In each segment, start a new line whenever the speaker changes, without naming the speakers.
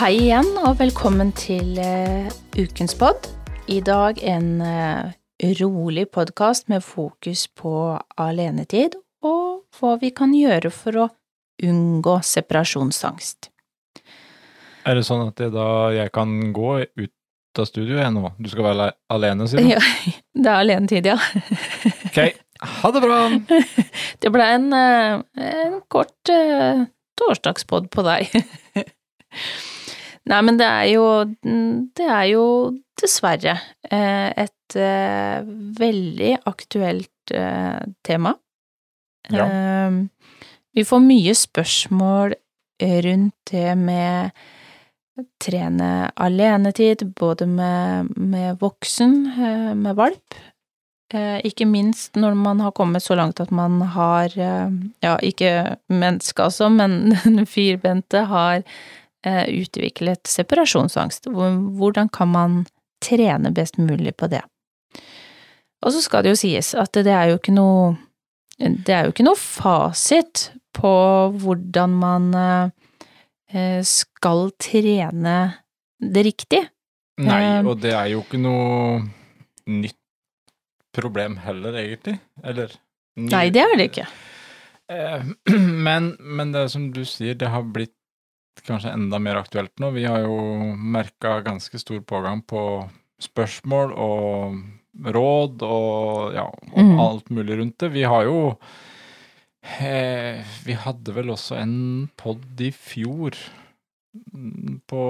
Hei igjen, og velkommen til uh, ukens pod. I dag en uh, rolig podkast med fokus på alenetid og hva vi kan gjøre for å unngå separasjonsangst.
Er det sånn at det da jeg kan gå ut av studioet jeg nå? Du skal være alene, sier du?
Ja, det er alenetid, ja.
ok, ha det bra!
Det ble en, uh, en kort uh, torsdagspod på deg. Nei, men det er jo Det er jo dessverre uh, et veldig aktuelt tema.
Ja.
Vi får mye spørsmål rundt det med trene alenetid, både med, med voksen, med valp, ikke minst når man har kommet så langt at man har, ja, ikke menneske altså, men den firbente har utviklet separasjonsangst. Hvordan kan man trene best mulig på det? Og så skal det jo sies at det er jo ikke noe det er jo ikke noe fasit på hvordan man skal trene det riktig.
Nei, og det er jo ikke noe nytt problem heller, egentlig. Eller
ny... Nei, det er det ikke.
Men, men det som du sier, det har blitt kanskje enda mer aktuelt nå. Vi har jo merka ganske stor pågang på spørsmål og råd og ja, og mm. alt mulig rundt det. Vi har jo eh, Vi hadde vel også en pod i fjor på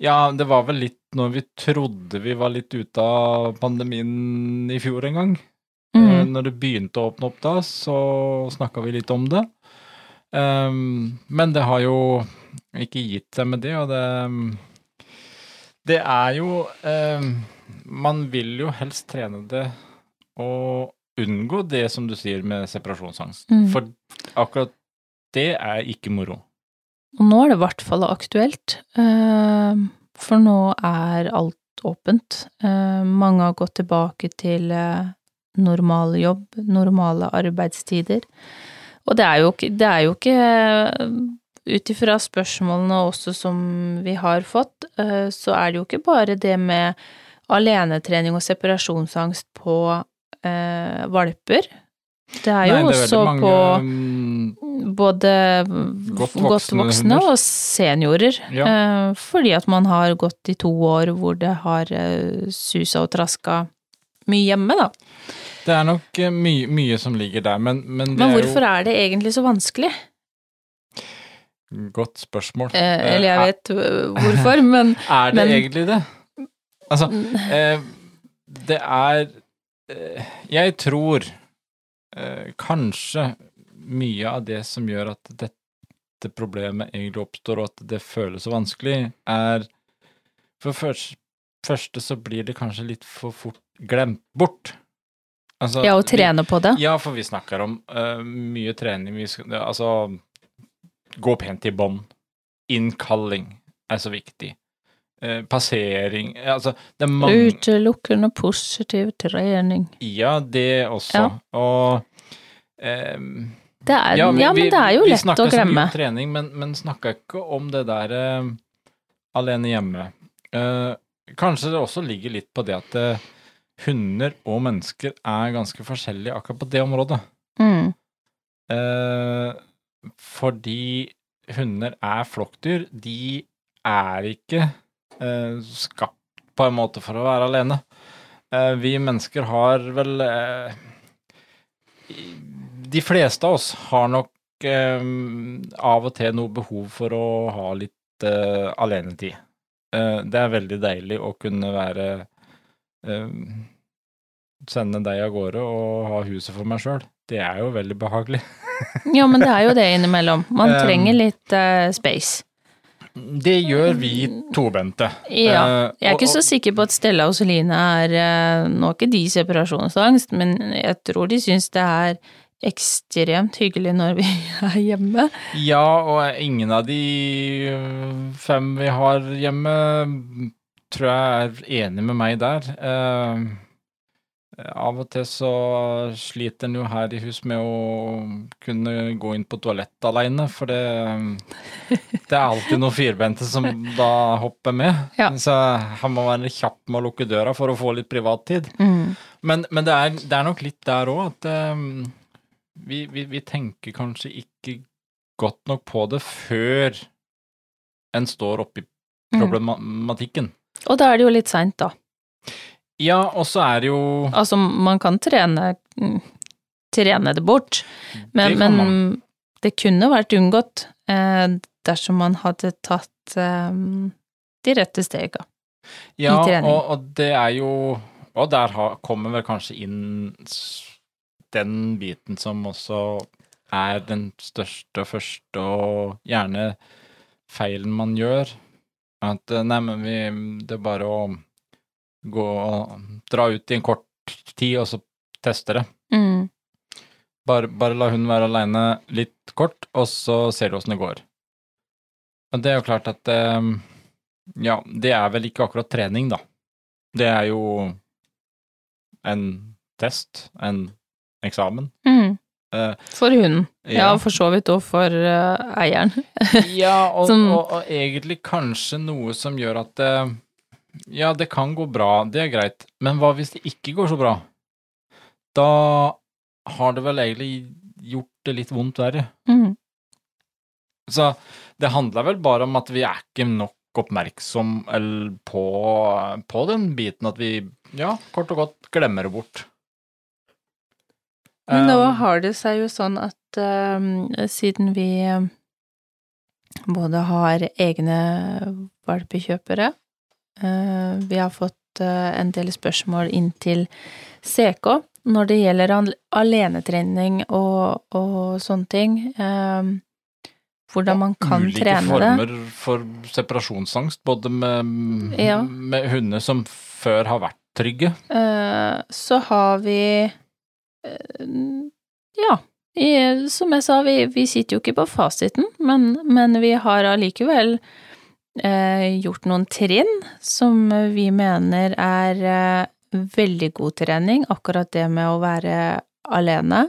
Ja, det var vel litt når vi trodde vi var litt ute av pandemien i fjor en gang. Mm. Når det begynte å åpne opp da, så snakka vi litt om det. Um, men det har jo ikke gitt seg med det, og det Det er jo um, Man vil jo helst trene det og unngå det som du sier med separasjonsangst. Mm. For akkurat det er ikke moro.
Og nå er det i hvert fall aktuelt, for nå er alt åpent. Mange har gått tilbake til normal jobb, normale arbeidstider. Og det er jo, det er jo ikke Ut ifra spørsmålene også som vi har fått, så er det jo ikke bare det med alenetrening og separasjonsangst på eh, valper. Det er jo Nei, det er også mange, på mm, både godt voksne, godt voksne og seniorer. Ja. Eh, fordi at man har gått i to år hvor det har eh, susa og traska mye hjemme, da.
Det er nok eh, mye, mye som ligger der, men Men,
men hvorfor er, jo... er det egentlig så vanskelig?
Godt spørsmål.
Eh, eller jeg vet hvorfor, men
Er det
men...
egentlig det? Altså, eh, det er Jeg tror eh, kanskje mye av det som gjør at dette problemet egentlig oppstår, og at det føles så vanskelig, er For først, første så blir det kanskje litt for fort glemt bort.
Altså, ja, å trene på det?
Ja, for vi snakker om uh, mye trening. Vi altså Gå pent i bånd. Innkalling er så viktig. Uh, passering Altså, det er mange
Utelukkende positiv trening.
Ja, det også. Ja. Og um,
det er, ja, vi, ja, men det er jo lett å glemme. Vi snakka så mye
om trening, men, men snakka ikke om det der uh, alene hjemme. Kanskje det også ligger litt på det at hunder og mennesker er ganske forskjellige akkurat på det området.
Mm.
fordi hunder er flokkdyr. De er ikke skapt på en måte for å være alene. vi mennesker har vel de fleste av oss har nok eh, av og til noe behov for å ha litt eh, alenetid. Eh, det er veldig deilig å kunne være eh, Sende deg av gårde og ha huset for meg sjøl. Det er jo veldig behagelig.
ja, men det er jo det innimellom. Man trenger litt uh, space.
Det gjør vi tobente.
Ja. Jeg er ikke så sikker på at Stella og Celine er Nå har ikke de separasjonsangst, men jeg tror de syns det er ekstremt hyggelig når vi er hjemme.
Ja, og ingen av de fem vi har hjemme, tror jeg er enig med meg der. Uh, Av og til så sliter en jo her i hus med å kunne gå inn på toalettet aleine, for det, det er alltid noen firbente som da hopper med.
Ja.
Så han må være kjapp med å lukke døra for å få litt privattid.
Mm.
Men, men det, er, det er nok litt der òg at um, vi, vi, vi tenker kanskje ikke godt nok på det før en står oppi
Mm.
problematikken.
Og da er det jo litt seint, da.
Ja, og så er det jo
Altså, man kan trene, mm, trene det bort, men,
Det
men det kunne vært unngått eh, dersom man hadde tatt eh, de rette stega.
Ja,
trening.
og, og det er jo Og der har, kommer vel kanskje inn den biten som også er den største og første, og gjerne feilen man gjør. At eh, nei, men vi Det er bare å gå og dra ut i en kort tid, og så teste det.
Mm.
Bare, bare la hun være aleine litt kort, og så ser du åssen det går. Men det er jo klart at eh, Ja, det er vel ikke akkurat trening, da. Det er jo en test, en eksamen.
Mm.
Eh,
For hunden. Ja,
Ja.
for så vidt òg for uh, eieren.
ja, og,
Som-
og, og egentlig kanskje noe som gjør at eh, Ja, det kan gå bra, det er greit, men hva hvis det ikke går så bra? Da har det vel egentlig gjort det litt vondt verre.
Mm.
Så det handler vel bare om at vi er ikke nok oppmerksom på, på den biten at vi, ja, kort og godt glemmer det bort.
Men nå
Um,
har det seg jo sånn at eh, siden vi både har egne valpekjøpere, vi har fått eh, en del spørsmål inn til CK når det gjelder alenetrening og, og sånne ting, eh, hvordan man kan
ulike
trene det.
Ulike former for separasjonsangst, både med,
Ja.
med hunder som før har vært trygge.
Eh, så har vi eh, Ja, som jeg sa, vi, vi sitter jo ikke på fasiten, men, men vi har allikevel eh, gjort noen trinn som vi mener er eh, veldig god trening, akkurat det med å være alene.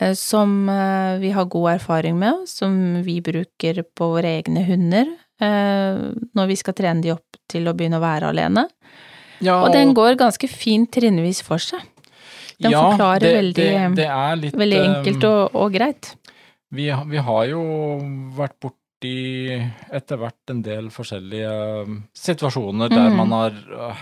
eh, Som eh, vi har god erfaring med, som vi bruker på våre egne hunder eh, når vi skal trene de opp til å begynne å være alene.
Ja,
Og den går ganske fint trinnvis for seg. Den forklarer
det,
veldig-
det, det er litt,
Veldig enkelt og, og greit.
Vi, vi har jo vært borti etter hvert en del forskjellige um, situasjoner der
Mhm.
man har, uh,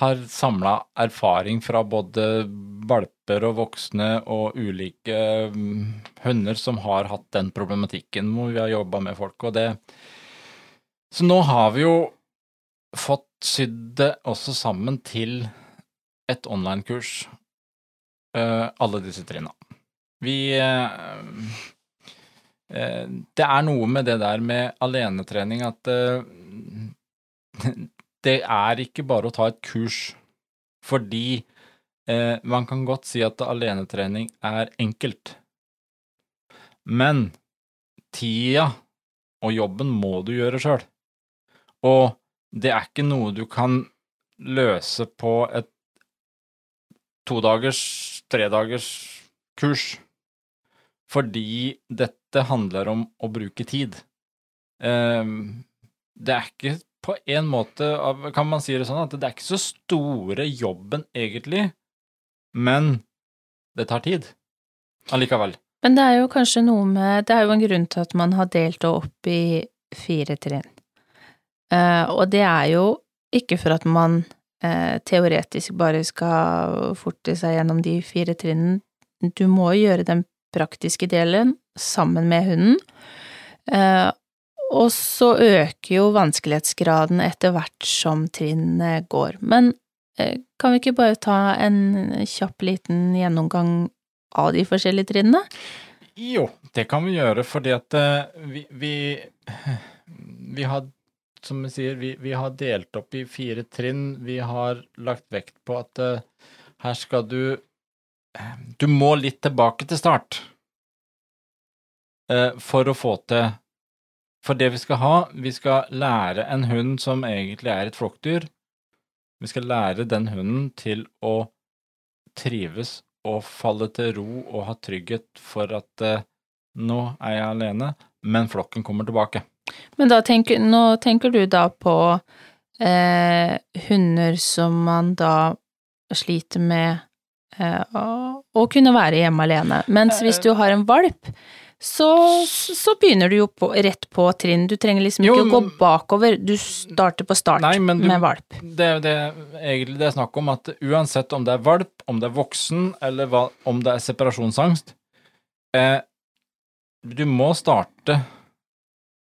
har samla erfaring fra både valper og voksne og ulike um, hunder som har hatt den problematikken hvor vi har jobba med folk, og det Så nå har vi jo fått sydd det også sammen til et online-kurs, uh, alle disse trinna. Vi eh, Det er noe med det der med alenetrening at eh, det er ikke bare å ta et kurs, fordi eh, man kan godt si at alenetrening er enkelt. Men tida og jobben må du gjøre sjøl. Og det er ikke noe du kan løse på et todagers, tredagers kurs. Fordi dette handler om å bruke tid. Ehm, det er ikke på en måte Kan man si det sånn at det er ikke så store jobben egentlig, men det tar tid allikevel.
Men det er jo kanskje noe med Det er jo en grunn til at man har delt det opp i fire trinn. Eh, og det er jo ikke for at man eh, teoretisk bare skal forte seg gjennom de fire trinnene. Du må gjøre den praktiske delen sammen med hunden. Eh, og så øker jo vanskelighetsgraden etter hvert som trinnene går. Men eh, kan vi ikke bare ta en kjapp liten gjennomgang av de forskjellige trinnene?
Jo, det kan vi gjøre, fordi at eh, vi, vi, vi har, som vi sier, vi, vi har delt opp i fire trinn. Vi har lagt vekt på at her skal du Du må litt tilbake til start for å få til For det vi skal ha, vi skal lære en hund som egentlig er et flokkdyr, vi skal lære den hunden til å trives og falle til ro og ha trygghet for at eh, nå er jeg alene, men flokken kommer tilbake.
Men da tenker, nå tenker du da på eh, hunder som man da sliter med eh, å, å kunne være hjemme alene. Mens hvis du har en valp, så, så begynner du jo på, rett på trinn. Du trenger liksom
Jo,
ikke å gå bakover, du starter på start
Nei, du-
med valp.
Det er det egentlig det er snakk om, at uansett om det er valp, om det er voksen, eller hva, om det er separasjonsangst eh, Du må starte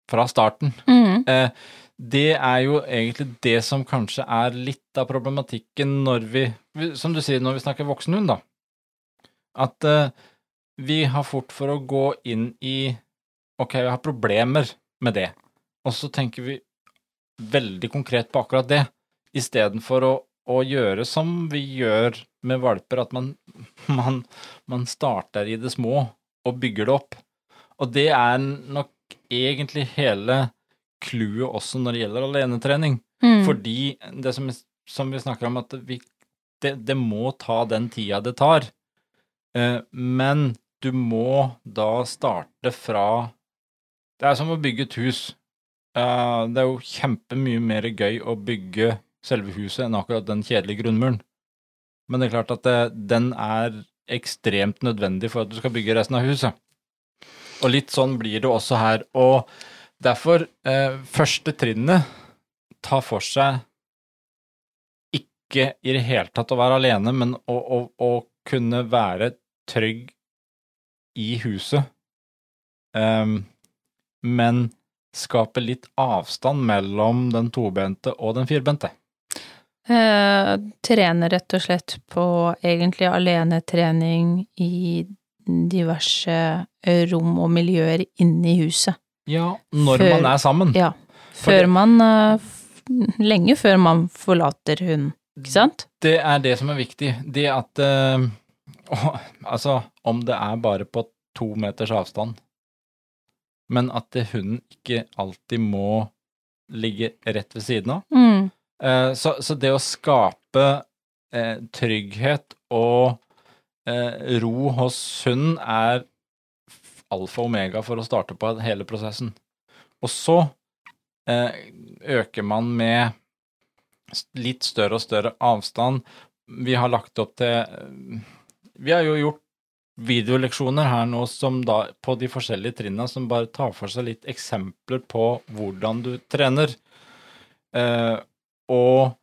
fra starten.
Mm.
Eh, det er jo egentlig det som kanskje er litt av problematikken når vi, vi Som du sier, når vi snakker voksenhund, da. At eh, vi har fort for å gå inn i Ok, vi har problemer med det. Og så tenker vi veldig konkret på akkurat det, istedenfor å, å gjøre som vi gjør med valper, at man, man, man starter i det små og bygger det opp. Og det er nok egentlig hele clouet også når det gjelder alenetrening.
Mm.
Fordi det som, som vi snakker om, at vi, det, det må ta den tida det tar. Eh, men du må da starte fra Det er som å bygge et hus. Eh, det er jo kjempemye mer gøy å bygge selve huset enn akkurat den kjedelige grunnmuren. Men det er klart at det, den er ekstremt nødvendig for at du skal bygge resten av huset. Og litt sånn blir det også her. Og derfor, eh, første trinnet tar for seg ikke i det hele tatt å være alene, men å, å, å kunne være trygg i huset. um, men skape litt avstand mellom den tobente og den firbente.
Eh, trene rett og slett på egentlig alenetrening i diverse rom og miljøer inne i huset.
Ja, når
Før-
man er sammen.
Ja. Før
Fordi,
man eh, Lenge før man forlater hunden, ikke sant?
Det er det som er viktig. Det at eh, å, Altså, om det er bare på to meters avstand, men at det, hunden ikke alltid må ligge rett ved siden av.
Mm.
Eh, så, så det å skape eh, trygghet og eh, ro hos hunden er alfa og omega for å starte på hele prosessen. Og så eh, øker man med litt større og større avstand. Vi har lagt opp til eh, Vi har jo gjort videoleksjoner her nå som da på de forskjellige trinna som bare tar for seg litt eksempler på hvordan du trener. Eh, og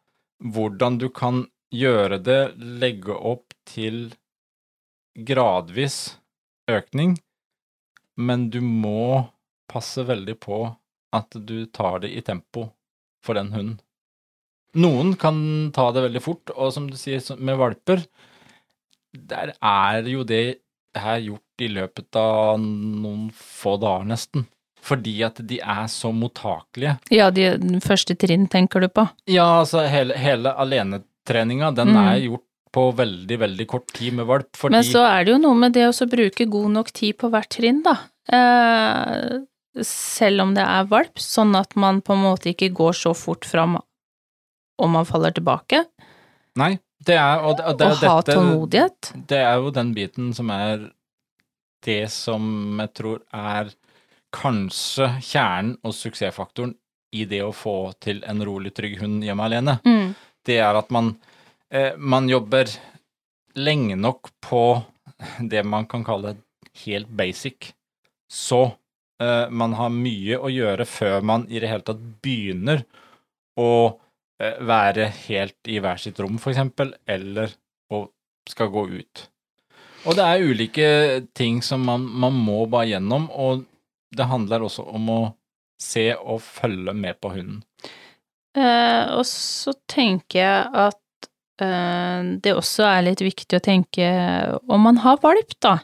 hvordan du kan gjøre det, legge opp til gradvis økning, men du må passe veldig på at du tar det i tempo for den hunden. Noen kan ta det veldig fort, og som du sier med valper, der er jo det her gjort i løpet av noen få dager, nesten. Fordi at de er så mottakelige.
Ja, de den første trinn tenker du på.
Ja, altså hele, hele alenetreninga, den
Mm.
er gjort på veldig, veldig kort tid med valp, fordi
Men så er det jo noe med det å bruke god nok tid på hvert trinn, da. Eh, selv om det er valp, sånn at man på en måte ikke går så fort fram om man faller tilbake.
Nei, det er Og, det, og det,
og ha
dette-
tålmodighet.
Det er jo den biten som er det som jeg tror er kanskje kjernen og suksessfaktoren i det å få til en rolig, trygg hund hjemme alene.
Mm.
Det er at man, eh, man jobber lenge nok på det man kan kalle helt basic. Så eh, man har mye å gjøre før man i det hele tatt begynner å være helt i hver sitt rom, eksempel, eller å skal gå ut. Og det er ulike ting som man, man må bare gjennom, og det handler også om å se og følge med på hunden.
Eh, og så tenker jeg at eh, det også er litt viktig å tenke om man har valp, da.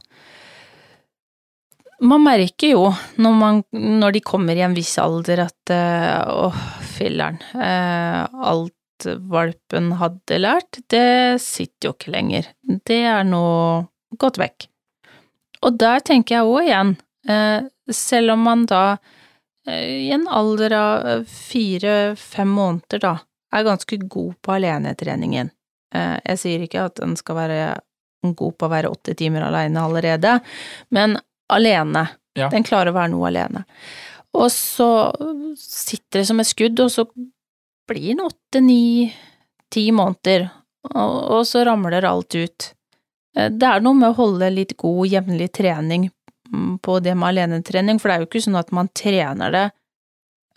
Man merker jo når, man, når de kommer i en viss alder at eh, åh, filler'n, eh, alt valpen hadde lært, det sitter jo ikke lenger. Det er nå gått vekk. Og der tenker jeg òg igjen, eh, selv om man da i en alder av fire-fem måneder, da, er ganske god på alenetreningen. Jeg sier ikke at en skal være god på å være åtte timer aleine allerede, men alene.
Ja.
Den klarer å være noe alene. Og så sitter det som et skudd, og så blir den åtte, ni, ti måneder, og, og så ramler alt ut. Eh, Det er noe med å holde litt god, jevnlig trening mm, på det med alenetrening, for det er jo ikke sånn at man trener det,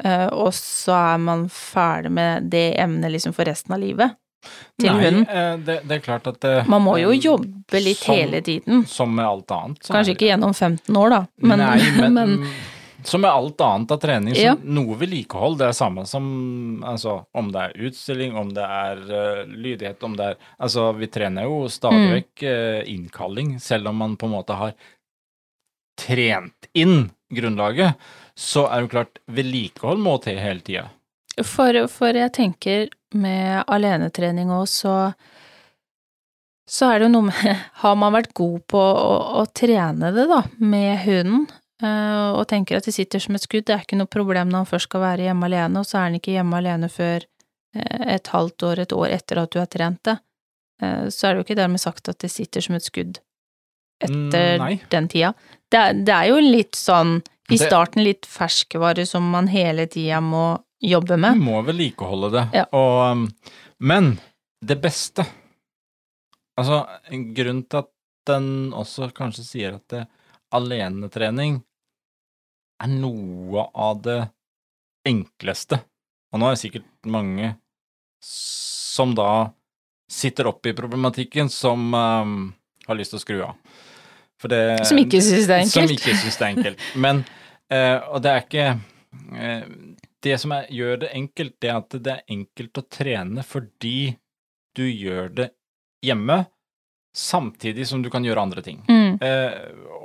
eh, og så er man ferdig med det emnet liksom for resten av livet til
Nei,
hunden.
eh, det, det er klart at det,
Man må jo
eh,
jobbe litt
som-
hele tiden.
Som med alt annet.
Kanskje
er-
ikke gjennom 15 år, da, men,
Nei, men,
men
som med alt annet av trening, så
Ja.
noe vedlikehold, det er samme som altså, om det er utstilling, om det er uh, lydighet, om det er Altså, vi trener jo stadig
Mm.
vekk eh, innkalling, selv om man på en måte har trent inn grunnlaget, så er det jo klart, vedlikehold må til hele tida.
For, for jeg tenker med alenetrening òg, så så er det jo noe med Har man vært god på å, å trene det, da, med hunden, eh, og tenker at det sitter som et skudd, det er ikke noe problem når han først skal være hjemme alene, og så er han ikke hjemme alene før eh, et halvt år, et år etter at du har trent det, uh, så er det jo ikke dermed sagt at det sitter som et skudd etter
Mm, nei.
den tida. Det, det er jo litt sånn, i starten litt ferskvare som man hele tida må jobbe
Du
med.
må vedlikeholde det.
Ja.
Og, um, men det beste Altså, grunnen til at den også kanskje sier at det, alenetrening er noe av det enkleste. Og nå er det sikkert mange som da sitter oppe i problematikken, som um, har lyst til å skru av. Det,
Som ikke synes det er enkelt.
Som ikke syns det er enkelt. Men, uh, og det er ikke eh, Det som er, gjør det enkelt, det er at det er enkelt å trene fordi du gjør det hjemme, samtidig som du kan gjøre andre ting.
Mm.
Eh,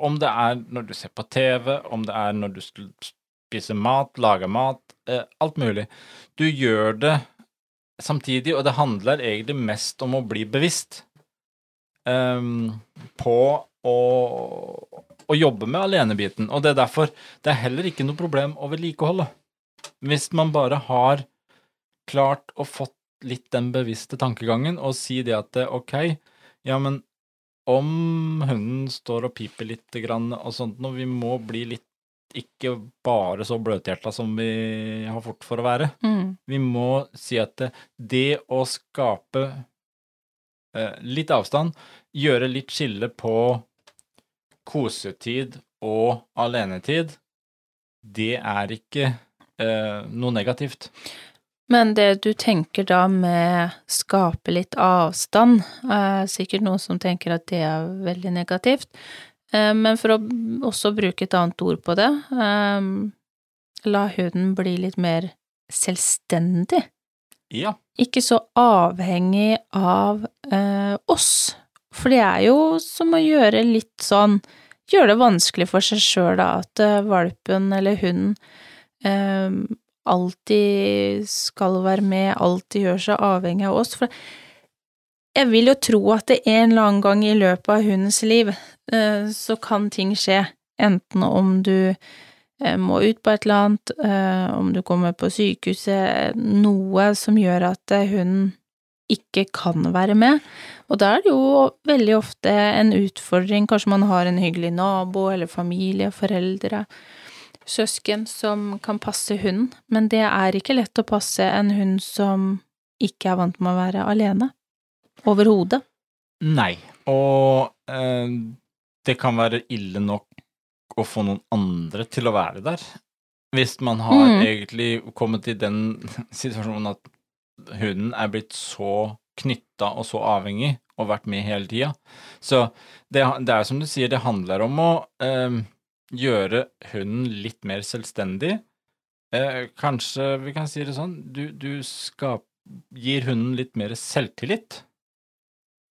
om det er når du ser på TV, om det er når du spiser mat, lager mat, eh, alt mulig. Du gjør det samtidig, og det handler egentlig mest om å bli bevisst eh, på å, å jobbe med alenebiten. Og det er derfor det er heller ikke noe problem å vedlikeholde. Hvis man bare har klart å fått litt den bevisste tankegangen og si det at eh, ok, ja, men om hunden står og piper litt grann og sånt, noe, vi må bli litt ikke bare så bløthjerta som vi har fort for å være.
Mm.
Vi må si at det, det å skape eh, litt avstand, gjøre litt skille på kosetid og alenetid, det er ikke noe negativt.
Men det du tenker da med skape litt avstand, er sikkert noen som tenker at det er veldig negativt. Eh, Men for å også bruke et annet ord på det, eh, la huden bli litt mer selvstendig.
Ja.
Ikke så avhengig av eh, oss. For det er jo som å gjøre litt sånn Gjøre det vanskelig for seg sjøl, da, at eh, valpen eller hunden eh, alltid skal være med, alltid gjør seg avhengig av oss. For jeg vil jo tro at det en eller annen gang i løpet av hundens liv, eh, så kan ting skje. Enten om du eh, må ut på et eller annet, eh, om du kommer på sykehuset, noe som gjør at hunden ikke kan være med. Og da er det jo veldig ofte en utfordring, kanskje man har en hyggelig nabo eller familie, foreldre, søsken som kan passe hunden, men det er ikke lett å passe en hund som ikke er vant med å være alene. Overhodet.
Nei. Og eh, det kan være ille nok å få noen andre til å være der. Hvis man har
Mm.
egentlig kommet i den situasjonen at hunden er blitt så knytta og så avhengig og vært med hele tida. Så det, det er som du sier, det handler om å eh, gjøre hunden litt mer selvstendig. Eh, kanskje vi kan si det sånn, du, du skap, gir hunden litt mer selvtillit.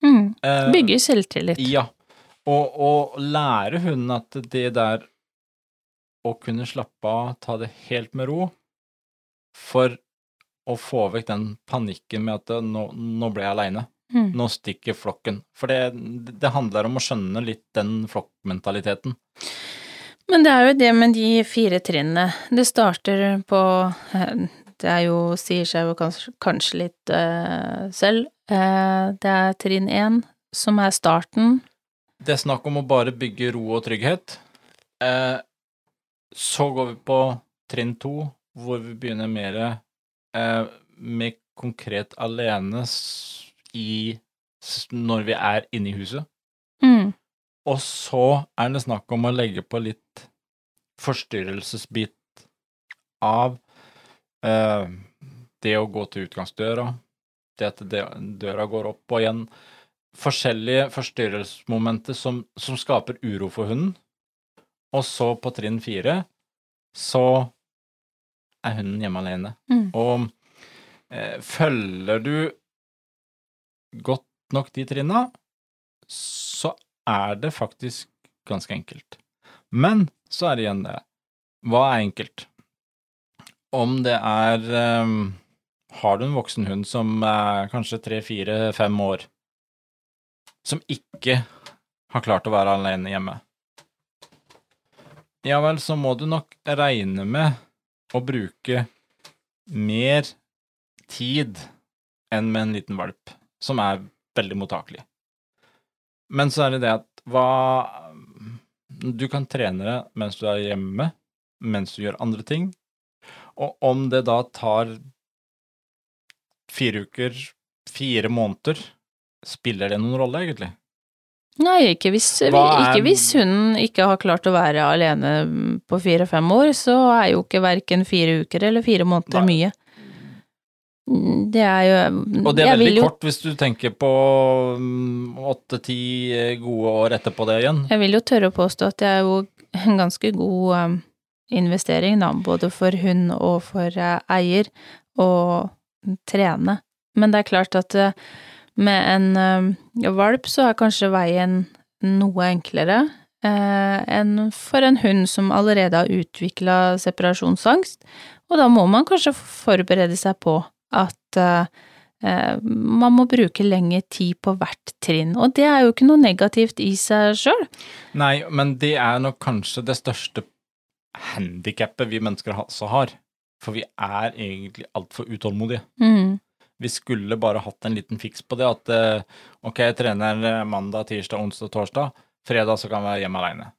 Mm.
Eh,
Bygger selvtillit.
ja, og, og lære hunden at det der å kunne slappe av, ta det helt med ro, for å få vekk den panikken med at nå, nå ble jeg aleine,
Mm.
nå stikker flokken. For det, det handler om å skjønne litt den flokkmentaliteten.
Men det er jo det med de fire trinnene. Det starter på eh, Det er jo, sier seg jo kanskje, kanskje litt uh, selv. Uh, det er trinn én, som er starten.
Det er snakk om å bare bygge ro og trygghet. Uh, så går vi på trinn to, hvor vi begynner mer med konkret alene i når vi er inne i huset.
Mm.
Og så er det snakk om å legge på litt forstyrrelsesbit av eh, det å gå til utgangsdøra, det at døra går opp og igjen. Forskjellige forstyrrelsesmomenter som, som skaper uro for hunden. Og så på trinn fire så er hunden hjemme alene.
Mm.
Og eh, følger du godt nok de trinna, så er det faktisk ganske enkelt. Men så er det igjen det. Hva er enkelt? Om det er um, Har du en voksen hund som er kanskje tre, fire, fem år, som ikke har klart å være alene hjemme, ja vel, så må du nok regne med å bruke mer tid enn med en liten valp, som er veldig mottakelig. Men så er det det at hva Du kan trene det mens du er hjemme, mens du gjør andre ting, og om det da tar fire uker, fire måneder, spiller det noen rolle, egentlig?
Nei, ikke hvis,
er-
ikke hvis hunden ikke har klart å være alene på fire-fem år, så er jo ikke verken fire uker eller fire måneder
Nei.
mye. Mm, Det er jo
Og det er veldig
jo-
kort hvis du tenker på åtte-ti gode år etterpå det igjen.
Jeg vil jo tørre å påstå at det er jo en ganske god um, investering, da, både for hund og for eh, eier, å trene. Men det er klart at eh, med en eh, valp så er kanskje veien noe enklere eh, enn for en hund som allerede har utvikla separasjonsangst, og da må man kanskje forberede seg på at eh, eh, man må bruke lengre tid på hvert trinn, og det er jo ikke noe negativt i seg sjøl.
Nei, men det er nok kanskje det største handikappet vi mennesker også har. For vi er egentlig altfor utålmodige.
Mm.
Vi skulle bare hatt en liten fiks på det, at eh, ok, jeg trener mandag, tirsdag, onsdag, torsdag, fredag så kan jeg være hjemme aleine.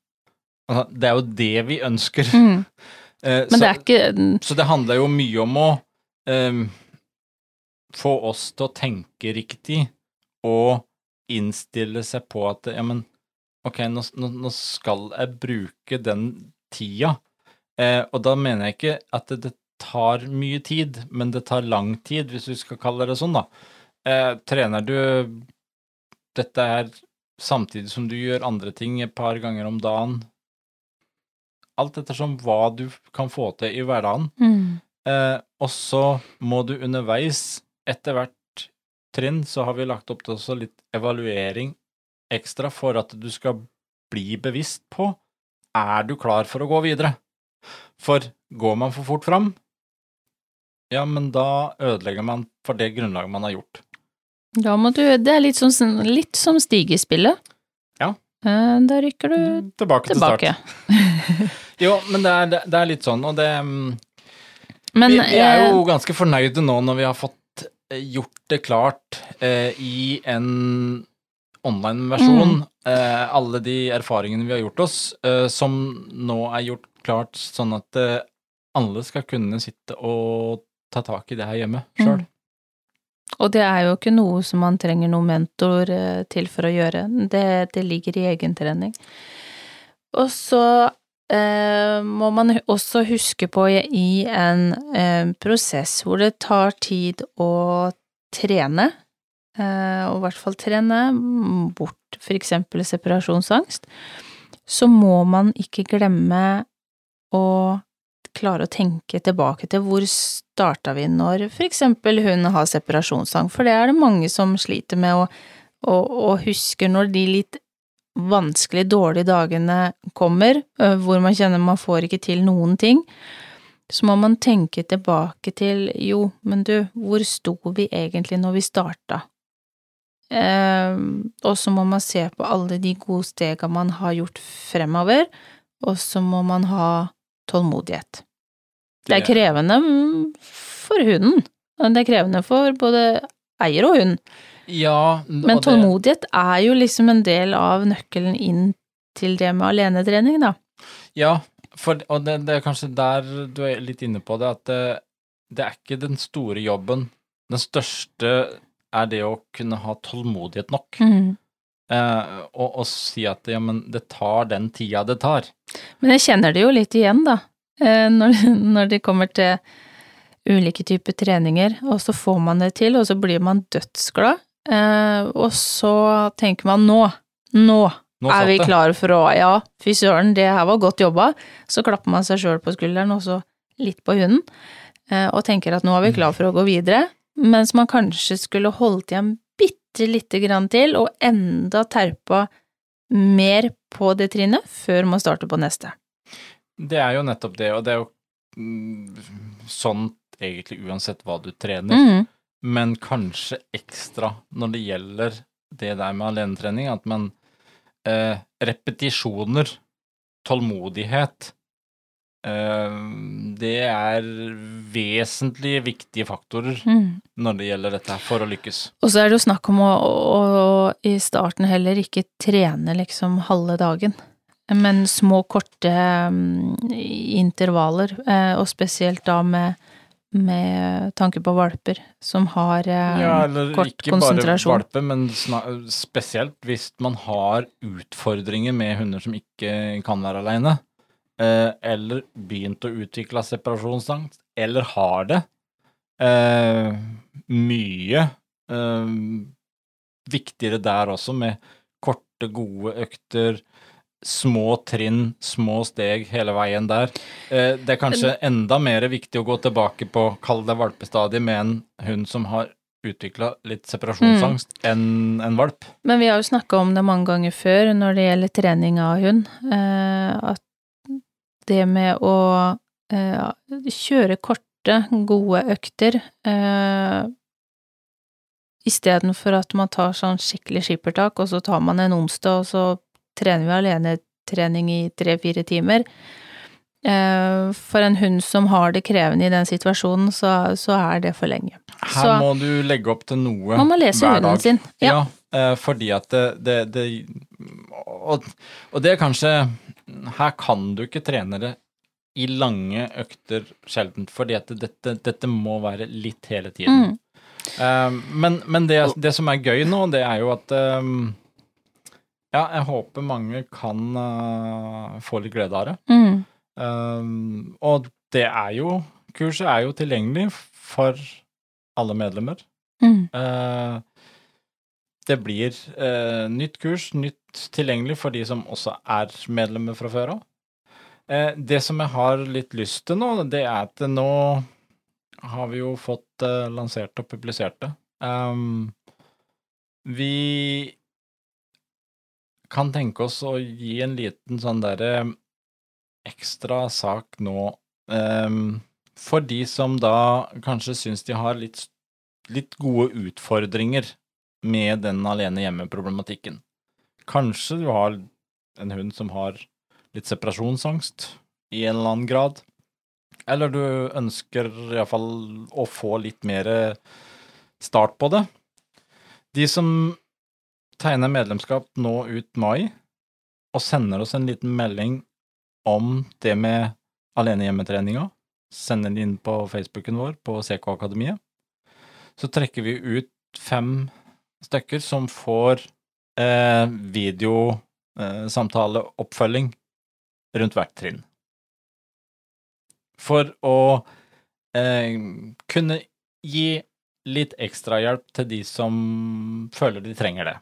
Altså, det er jo det vi ønsker.
Mm. Men
så,
det er ikke
så det handler jo mye om å eh, få oss til å tenke riktig og innstille seg på at ja, men ok, nå, nå, skal jeg bruke den tida. Eh, og da mener jeg ikke at det, det tar mye tid, men det tar lang tid, hvis vi skal kalle det sånn, da. Eh, trener du dette her samtidig som du gjør andre ting et par ganger om dagen, alt ettersom hva du kan få til i hverdagen,
mm.
Eh, og så må du underveis, etter hvert trinn, så har vi lagt opp til også litt evaluering ekstra for at du skal bli bevisst på er du klar for å gå videre. For går man for fort fram, ja, men da ødelegger man for det grunnlaget man har gjort.
Da må du Det er litt, sånn, litt som stigespillet.
Ja.
Eh, Da rykker du
Tilbake til Jo, men det er, det, er litt sånn, og det mm,
Men
vi, vi er
eh,
jo ganske fornøyde nå når vi har fått eh, gjort det klart eh, i en online-versjon.
Mm.
Eh, alle de erfaringene vi har gjort oss, eh, som nå er gjort klart sånn at eh, alle skal kunne sitte og ta tak i det her hjemme sjøl.
Mm. Og det er jo ikke noe som man trenger noen mentor eh, til for å gjøre. Det, det ligger i egentrening. Og så eh, må man også huske på i, en eh, prosess hvor det tar tid å trene, eh, og i hvert fall trene bort for eksempel separasjonsangst, så må man ikke glemme å klare å tenke tilbake til hvor starta vi når for eksempel hun har separasjonsangst, for det er det mange som sliter med å, å, å huske når de litt vanskelig dårlige dagene kommer, øh, hvor man kjenner man får ikke til noen ting, så må man tenke tilbake til jo, men du, hvor sto vi egentlig når vi starta? Eh, og så må man se på alle de gode stega man har gjort fremover, og så må man ha tålmodighet. Det er krevende mm, for hunden. Det er krevende for både eier og hund.
Ja,
Men tålmodighet er jo liksom en del av nøkkelen inn til det med alenetrening, da.
Ja, for, og det, det, er kanskje der du er litt inne på det, at det, det er ikke den store jobben. Den største er det å kunne ha tålmodighet nok.
Mm.
Eh, og, og, si at ja, men det tar den tida det tar.
Men jeg kjenner det jo litt igjen, da. Eh, når, når det kommer til ulike typer treninger, og så får man det til, og så blir man dødsglad. Eh, og så tenker man nå, nå, nå er vi klare for å Ja, fy søren, det her var godt jobba. Så klapper man seg sjøl på skulderen, og så litt på hunden, uh, og tenker at nå er vi klare for å gå videre. Mens man kanskje skulle holdt igjen bitte lite grann til, og enda terpa mer på det trinnet før man starter på neste.
Det er jo nettopp det, og det er jo sånn egentlig uansett hva du trener,
mm.
Men kanskje ekstra når det gjelder det der med alenetrening, at man eh, Repetisjoner, tålmodighet, eh, det er vesentlig viktige faktorer
mm.
når det gjelder dette for å lykkes.
Og så er det jo snakk om å, å, å i starten heller ikke trene liksom halve dagen. Men små, korte um, intervaller, eh, og spesielt da med med tanke på valper som har eh, ja, kort konsentrasjon.
Eller ikke bare valper, men spesielt hvis man har utfordringer med hunder som ikke kan være aleine, eh, eller begynt å utvikle separasjonsangst, eller har det. Eh, mye eh, viktigere der også, med korte, gode økter små trinn, små steg hele veien der. Eh, det er kanskje enda mer viktig å gå tilbake på, kall det valpestadiet, med en hund som har utvikla litt separasjonsangst, mm. enn en valp.
Men vi har jo snakka om det mange ganger før når det gjelder trening av hund, eh, at det med å eh, kjøre korte, gode økter Istedenfor at man tar sånn skikkelig skippertak, og så tar man en onsdag, og så trener vi alenetrening i tre-fire timer. Eh, for en hund som har det krevende i den situasjonen, så, så er det for lenge.
Her så, må du legge opp til noe hver dag.
Man må lese hunden sin.
Ja, ja eh, fordi at det, det, det og, og, det er kanskje Her kan du ikke trene det i lange økter sjelden, fordi at dette, dette må være litt hele tiden. Mm. Uh, men, men det, det, som er gøy nå, det er jo at um, ja, jeg håper mange kan uh, få litt glede av det.
Mm.
Um, og det er jo Kurset er jo tilgjengelig for alle medlemmer.
Mm.
Uh, det blir uh, nytt kurs, nytt tilgjengelig for de som også er medlemmer fra før av. det som jeg har litt lyst til nå, det er at nå har vi jo fått lansert og publisert det. Um, vi kan tenke oss å gi en liten sånn derre ekstra sak nå um, for de som da kanskje syns de har litt, litt gode utfordringer med den alene hjemme-problematikken. Kanskje du har en hund som har litt separasjonsangst i en eller annen grad, eller du ønsker iallfall å få litt mer start på det. De som tegner medlemskap nå ut mai, og sender oss en liten melding om det med alenehjemmetreninga, sender den inn på Facebooken vår på CK Akademiet, så trekker vi ut fem stykker som får eh, videosamtaleoppfølging eh, rundt hvert trinn. For å eh, kunne gi litt ekstrahjelp til de som føler de trenger det.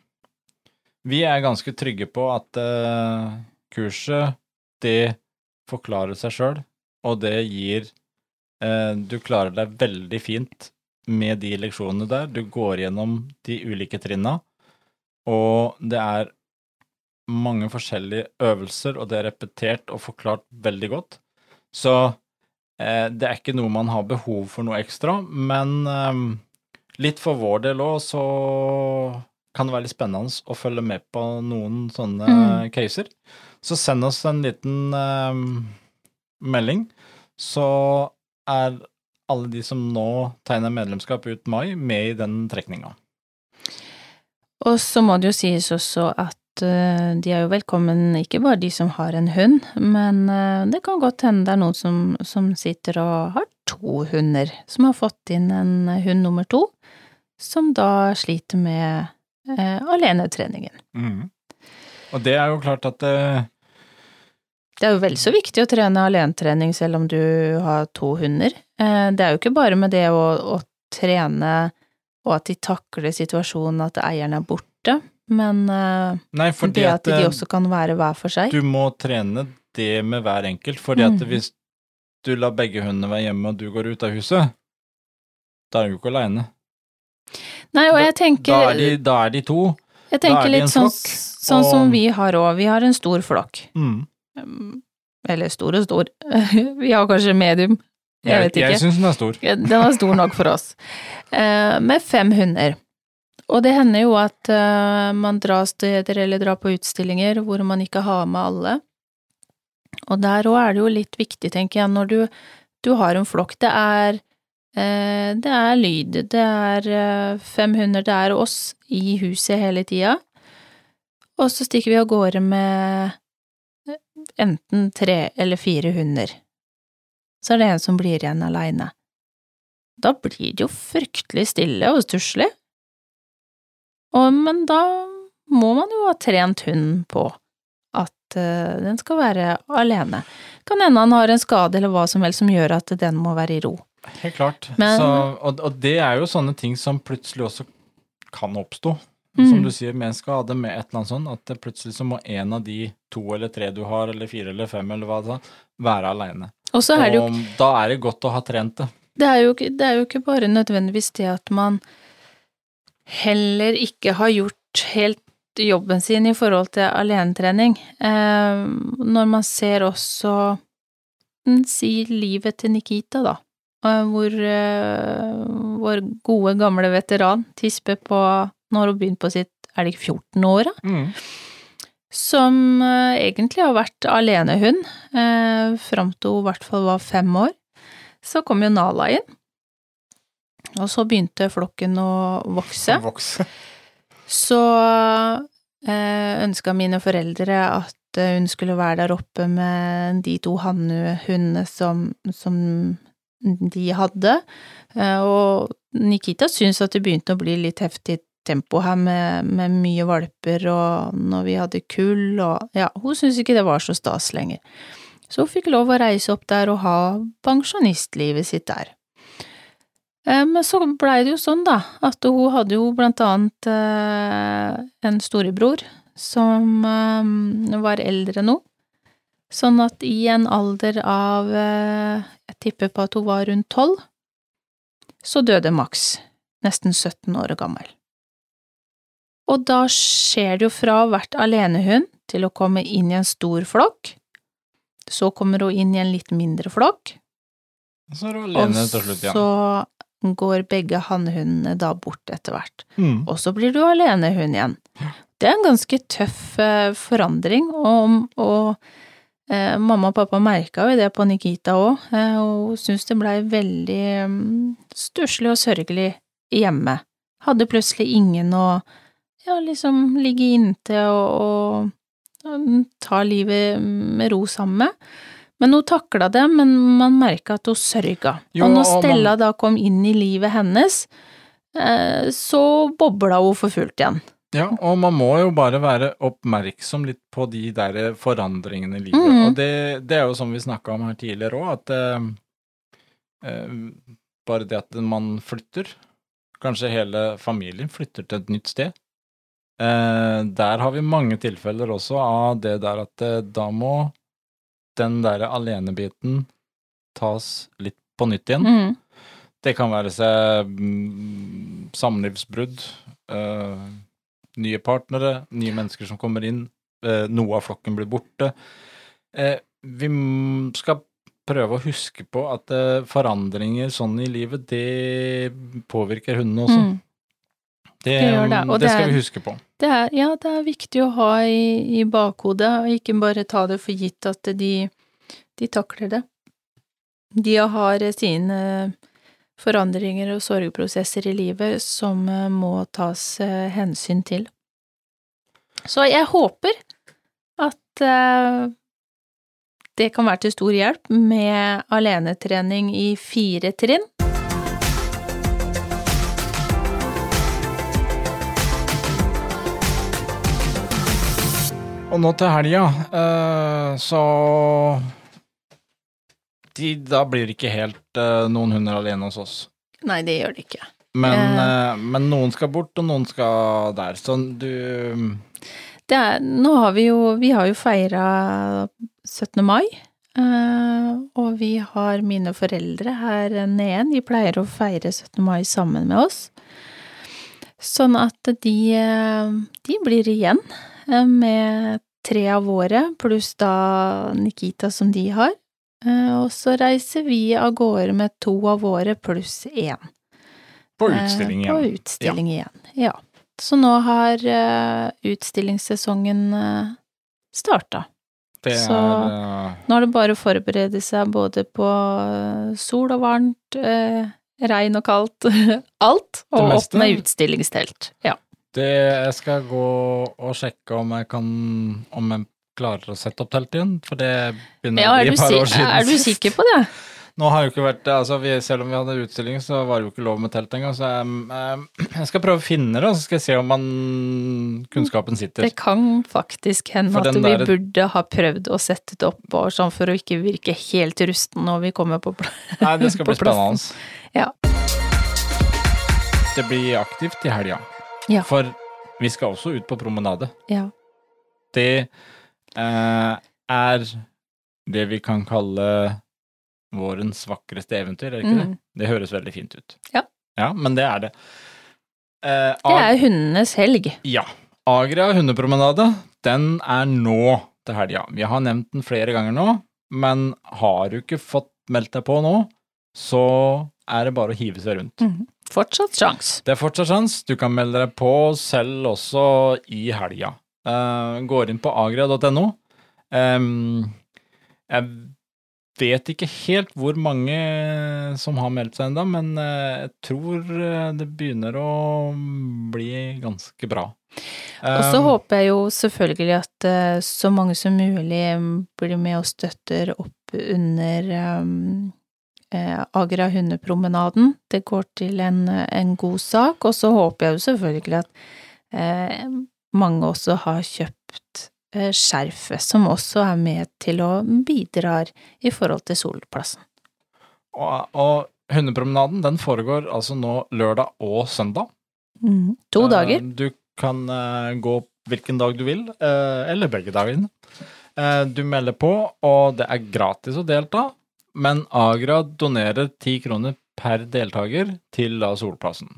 Vi er ganske trygge på at uh, kurset, det forklarer seg sjøl, og det gir uh, Du klarer deg veldig fint med de leksjonene der. Du går gjennom de ulike trinna, og det er mange forskjellige øvelser, og det er repetert og forklart veldig godt. Så uh, det er ikke noe man har behov for noe ekstra, men litt for vår del òg, så kan det være litt spennende å følge med på noen sånne mm. caser. Så send oss en liten eh, melding, så er alle de som nå tegner medlemskap ut mai, med i den trekninga.
Og så må det jo sies også at eh, de er jo velkommen, ikke bare de som har en hund, men eh, det kan godt hende det er noen som, som sitter og har to hunder, som har fått inn en hund nummer to, som da sliter med eh, alenetreningen.
Mm. Og det er jo klart at eh,
Det er jo vel så viktig å trene alenetrening selv om du har to hunder. Eh, det er jo ikke bare med det å, å trene og at de takler situasjonen at eieren er borte, men eh,
Nei, fordi
det at de
eh,
også kan være hver for seg.
du må trene det med hver enkelt, fordi at
Mm.
hvis du lar begge hundene være hjemme og du går ut av huset, da er du jo ikke aleine.
Nei, og jeg
Da er de, da er de to.
jeg tenker
er
litt sånn,
flokk,
sånn som vi har òg. Vi har en stor flokk.
Mm.
Um, Eller stor og stor. Vi har kanskje medium. Jeg vet ikke.
Jeg syns den er stor.
Den er stor nok for oss. Eh, med fem hunder. Og det hender jo at eh, man drar steder eller drar på utstillinger hvor man ikke har med alle. Og der òg er det jo litt viktig, tenker jeg, når du, du har en flokk. Det er det er lyd, det er eh, fem hunder, det er oss i huset hele tida. Og så stikker vi av gårde med eh, enten tre eller fire hunder så er det en som blir igjen aleine. Da blir det jo fryktelig stille og stusslig. Men da må man jo ha trent hunden på at eh, den skal være alene. Kan hende han har en skade eller hva som helst som gjør at den må være i ro.
Helt klart.
Men-
Så, og, og det er jo sånne ting som plutselig også kan oppstå.
Mm.
Som du sier, med en skade, med et eller annet sånt, at det plutselig så må en av de to eller tre du har, eller fire eller fem, eller hva det er, være aleine.
Og så er det jo
Og da er det godt å ha trent det.
det er, jo, det er jo ikke bare nødvendigvis det at man heller ikke har gjort helt jobben sin i forhold til alenetrening. Eh, når man ser også mm, Si livet til Nikita, da. Eh, hvor eh, vår gode, gamle veteran tisper på Nå har hun begynt på sitt Er det ikke 14 år, da? Som eh, egentlig har vært alenehund uh, fram til hun i hvert fall var fem år. Så kom jo Nala inn, og så begynte flokken å vokse.
Vokse.
Så eh, ønska mine foreldre at hun skulle være der oppe med de to hannhundene som, som de hadde. Eh, og Nikita syntes at det begynte å bli litt heftig tempo her med, med mye valper, og når vi hadde kull og Ja, hun syntes ikke det var så stas lenger. Så hun fikk lov å reise opp der og ha pensjonistlivet sitt der. Eh, Men så blei det jo sånn, da, at hun hadde jo blant annet eh, en storebror som var eldre nå. Sånn at i en alder av eh, Jeg tipper på at hun var rundt tolv, så døde Max, nesten 17 år gammel. Og da skjer det jo fra å ha vært alenehund til å komme inn i en stor flokk. Så kommer hun inn i en litt mindre flokk,
Så
og
alene til slutt igjen.
så går begge hannhundene da bort etter hvert.
Mm.
Og så blir du alenehund igjen. Det er en ganske tøff eh, forandring, og, og eh, mamma og pappa merka jo det på Nikita òg, eh, og hun syntes det blei veldig um, stusslig og sørgelig hjemme. Hadde plutselig ingen å ja, liksom ligge inntil og, og, og ta livet med ro sammen med. Men hun takla det, men man merka at hun sørga.
Jo,
og når
man-
Stella da kom inn i livet hennes, eh, så bobla hun for fullt igjen.
Ja, og man må jo bare være oppmerksom litt på de der forandringene i livet.
Mm.
Og det, det er jo som vi snakka om her tidligere òg, at eh, eh, bare det at man flytter, kanskje hele familien flytter til et nytt sted, eh, der har vi mange tilfeller også av det der at eh, da må den der alenebiten tas litt på nytt igjen.
Mm.
Det kan være seg mm, samlivsbrudd, eh, nye partnere, nye mennesker som kommer inn, eh, noe av flokken blir borte. Eh, vi skal prøve å huske på at eh, forandringer sånn i livet, det påvirker hundene også.
Mm.
Det,
Det gjør det,
det skal
er-
vi huske på.
Det er, ja, det er viktig å ha i, i bakhodet, og ikke bare ta det for gitt at de, de takler det. De har sine forandringer og sorgprosesser i livet som eh, må tas eh, hensyn til. Så jeg håper at eh, det kan være til stor hjelp med alenetrening i fire trinn.
Og nå til helga, så de, Da blir det ikke helt uh, noen hunder alene hos oss.
Nei, det gjør det ikke.
Men,
eh,
men noen skal bort, og noen skal der. Så du
Det er, nå har vi jo Vi har jo feira 17. mai. Uh, og vi har mine foreldre her nede. De pleier å feire 17. mai sammen med oss. Sånn at de, de blir igjen med tre av våre, pluss da Nikita som de har. Eh, og så reiser vi av gårde med to av våre pluss én.
På utstilling
igjen. På
utstilling
utstilling igjen, ja. Så nå har eh, utstillingssesongen starta.
Er...
så-
eh,
Nå er det bare å forberede seg både på eh, sol og varmt, regn og kaldt, alt, og opp med utstillingstelt. Ja.
det, Jeg skal gå og sjekke om jeg kan Om jeg klarer å sette opp telt igjen, for det begynner å bli et par år siden.
er du sikker på det?
Nå har jo ikke vært altså vi, Selv om vi hadde utstilling, så var det jo ikke lov med telt engang. Så jeg, jeg skal prøve å finne det, og så skal jeg se om man, kunnskapen sitter.
Det kan faktisk hende at vi
der-
burde ha prøvd å sette det opp bare sånn for å ikke virke helt rusten når vi kommer på plass.
Nei, det skal bli spennende.
Ja.
Det blir aktivt i helga.
Ja.
For vi skal også ut på promenade.
Ja.
Det er det vi kan kalle vårens vakreste eventyr, er det ikke?
Mm.
Det høres veldig fint ut.
Ja.
Ja, men det er det. Eh,
Det er hundenes helg.
Ja. Agria hundepromenade, den er nå til helga. Vi har nevnt den flere ganger nå, men har du ikke fått meldt deg på nå, så er det bare å hive seg rundt.
Mm. Fortsatt sjans.
Det er fortsatt sjans. Du kan melde deg på selv også i helga. Eh, går inn på agria.no. Um, jeg vet ikke helt hvor mange som har meldt seg ennå, men eh, jeg tror eh, det begynner å bli ganske bra.
Og så håper jeg jo selvfølgelig at så mange som mulig blir med og støtter opp under um, Agra hundepromenaden. Det går til en, en god sak, og så håper jeg jo selvfølgelig at mange også har kjøpt eh, skjerfet, som også er med til å bidra i forhold til solplassen.
og, og hundepromenaden den foregår altså nå lørdag og søndag.
Mm. To
Eh,
dager.
Du kan eh, gå hvilken dag du vil, eller begge dagene. Du melder på, og det er gratis å delta, men Agra donerer ti kroner per deltaker til Solplassen.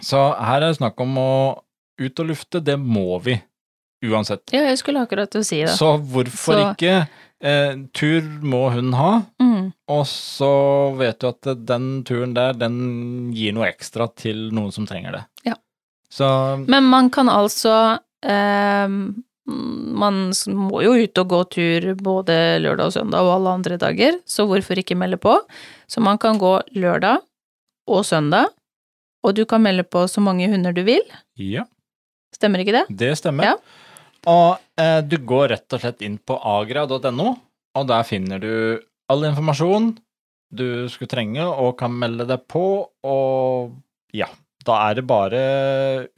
Så her er det snakk om å ut og lufte, det må vi uansett.
Ja, jeg skulle akkurat til å si det.
Så hvorfor
Så-
ikke? Eh, tur må hun ha,
Mm.
og så vet du at den turen der, den gir noe ekstra til noen som trenger det.
Ja.
Så
Men man kan altså eh, Man må jo ut og gå tur både lørdag og søndag og alle andre dager, så hvorfor ikke melde på? Så man kan gå lørdag og søndag, og du kan melde på så mange hunder du vil.
ja,
Stemmer ikke det?
det stemmer.
Ja.
Og eh, du går rett og slett inn på agra.no, og der finner du all informasjon du skulle trenge og kan melde deg på, og ja, da er det bare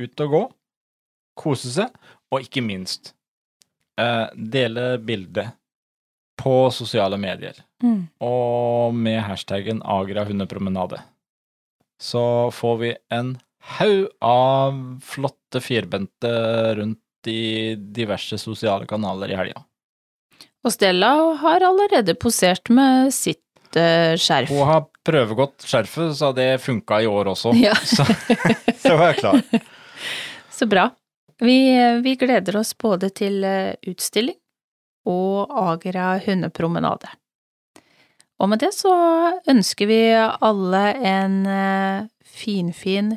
ut og gå, kose seg, og ikke minst eh, dele bildet på sosiale medier,
Mm.
og med hashtaggen agrahundepromenade. Så får vi en haug av flotte firbente rundt i diverse sosiale kanaler i helga.
Og Stella har allerede posert med sitt uh, skjerf.
Hun har prøvegått skjerfet, så det funka i år også.
Ja.
Så, så var jeg klar.
Så bra. Vi, vi gleder oss både til eh, utstilling og Agra hundepromenade. Og med det så ønsker vi alle en eh, finfin